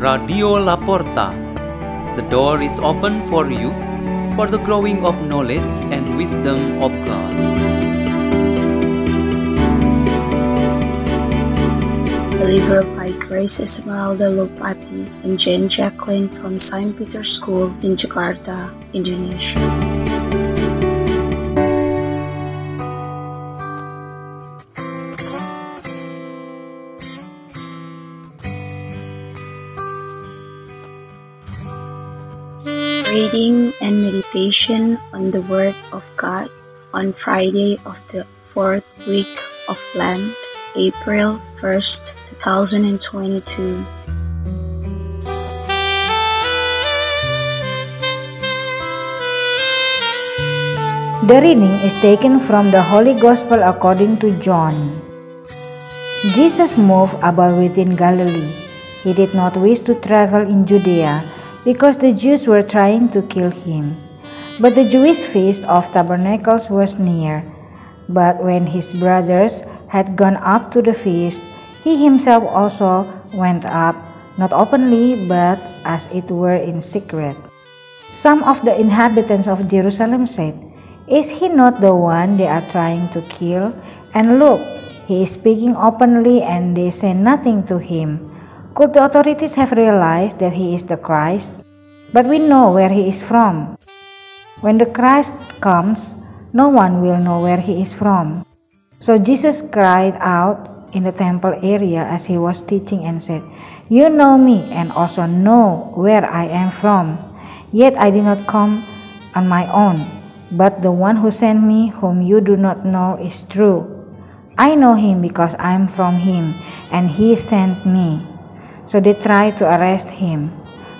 Radio La Porta. The door is open for you for the growing of knowledge and wisdom of God. Delivered by Grace Esmeralda Loupatty and Jeane Jacklyne from St. Peter's School in Jakarta, Indonesia. Reading and meditation on the Word of God on Friday of the fourth week of Lent, April 1st, 2022. The reading is taken from the Holy Gospel according to John. Jesus moved about within Galilee. He did not wish to travel in Judea because the Jews were trying to kill him. But the Jewish feast of tabernacles was near. But when his brothers had gone up to the feast, he himself also went up, not openly, but as it were in secret. Some of the inhabitants of Jerusalem said, Is he not the one they are trying to kill? And look, he is speaking openly, and they say nothing to him. Could the authorities have realized that he is the Christ? But we know where he is from. When the Christ comes, no one will know where he is from. So Jesus cried out in the temple area as he was teaching and said, You know me and also know where I am from. Yet I did not come on my own, but the one who sent me, whom you do not know, is true. I know him because I am from him, and he sent me. So they tried to arrest him,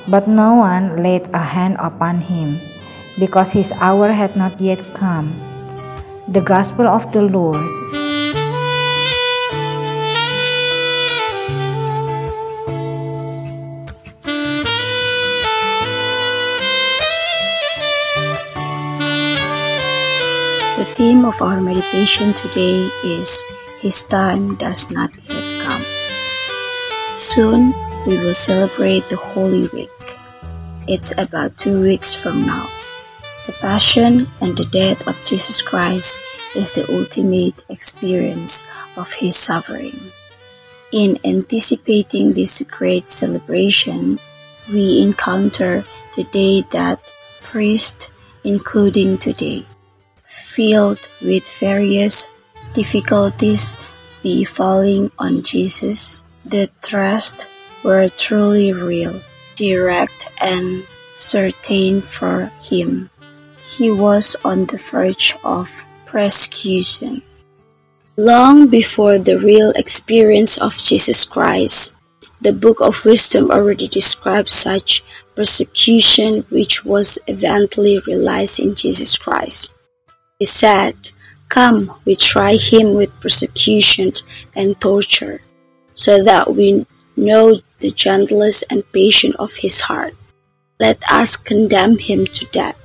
but no one laid a hand upon him, because his hour had not yet come. The Gospel of the Lord. The theme of our meditation today is His time does not yet. Soon we will celebrate the Holy Week. It's about two weeks from now. The Passion and the death of Jesus Christ is the ultimate experience of His suffering. In anticipating this great celebration, we encounter the day that priests, including today, filled with various difficulties befalling on Jesus, the trust were truly real, direct, and certain for him. He was on the verge of persecution. Long before the real experience of Jesus Christ, the Book of Wisdom already describes such persecution which was eventually realized in Jesus Christ. He said, Come, we try him with persecution and torture, so that we know the gentleness and patience of his heart. Let us condemn him to death,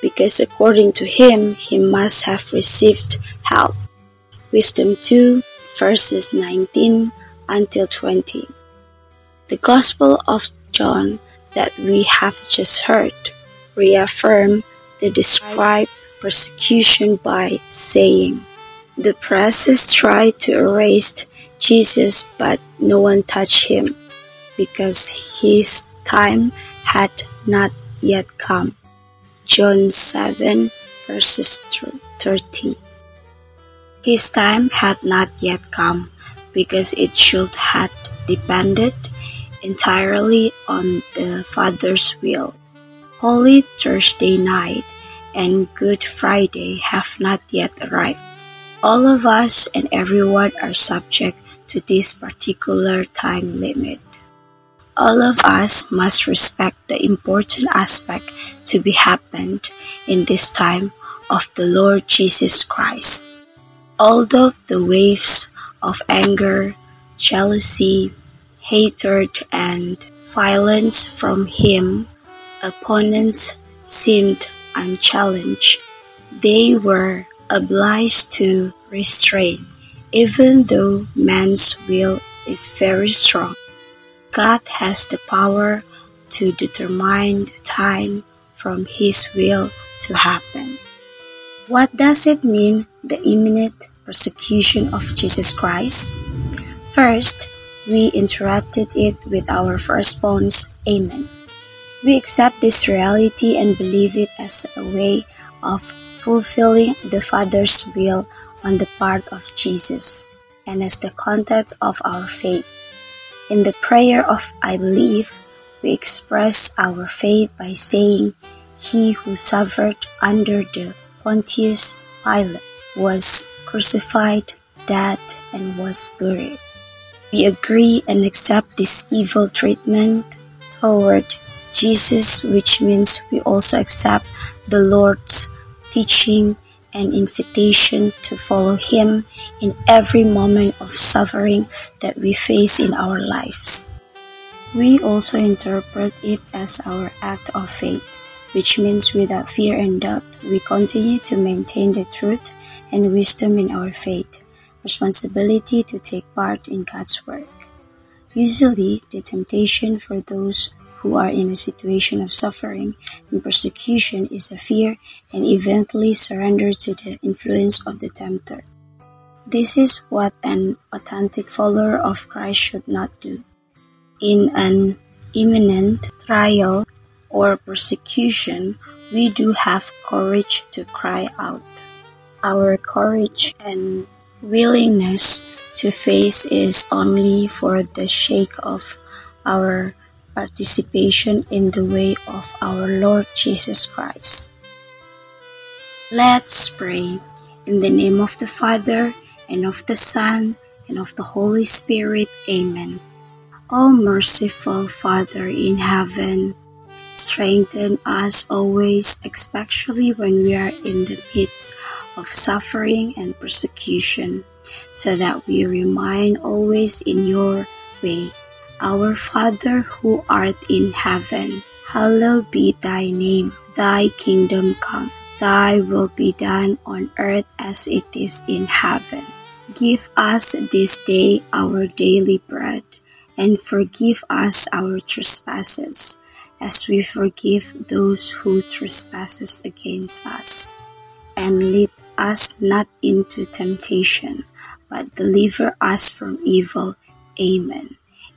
because according to him he must have received help. Wisdom 2, verses 19 until 20. The Gospel of John that we have just heard reaffirm the described persecution by saying, The Pharisees tried to erase Jesus, but no one touched him because his time had not yet come. John 7 verses 30. His time had not yet come because it should have depended entirely on the Father's will. Holy Thursday night and Good Friday have not yet arrived. All of us and everyone are subject to this particular time limit. All of us must respect the important aspect to be happened in this time of the Lord Jesus Christ. Although the waves of anger, jealousy, hatred, and violence from him, opponents seemed unchallenged. They were obliged to restrain, even though man's will is very strong. God has the power to determine the time from His will to happen. What does it mean, the imminent persecution of Jesus Christ? First, we interrupted it with our first response, Amen. We accept this reality and believe it as a way of fulfilling the Father's will on the part of Jesus and as the content of our faith. In the prayer of I believe, we express our faith by saying, He who suffered under the Pontius Pilate was crucified, dead, and was buried. We agree and accept this evil treatment toward Jesus, which means we also accept the Lord's teaching and invitation to follow Him in every moment of suffering that we face in our lives. We also interpret it as our act of faith, which means without fear and doubt, we continue to maintain the truth and wisdom in our faith, responsibility to take part in God's work. Usually, the temptation for those who are in a situation of suffering and persecution is a fear and eventually surrender to the influence of the tempter. This is what an authentic follower of Christ should not do. In an imminent trial or persecution, we do have courage to cry out. Our courage and willingness to face is only for the sake of our participation in the way of our Lord Jesus Christ. Let's pray in the name of the Father, and of the Son, and of the Holy Spirit. Amen. O merciful Father in heaven, strengthen us always, especially when we are in the midst of suffering and persecution, so that we remain always in your way. Our Father who art in heaven, hallowed be thy name. Thy kingdom come. Thy will be done on earth as it is in heaven. Give us this day our daily bread, and forgive us our trespasses, as we forgive those who trespasses against us. And lead us not into temptation, but deliver us from evil. Amen.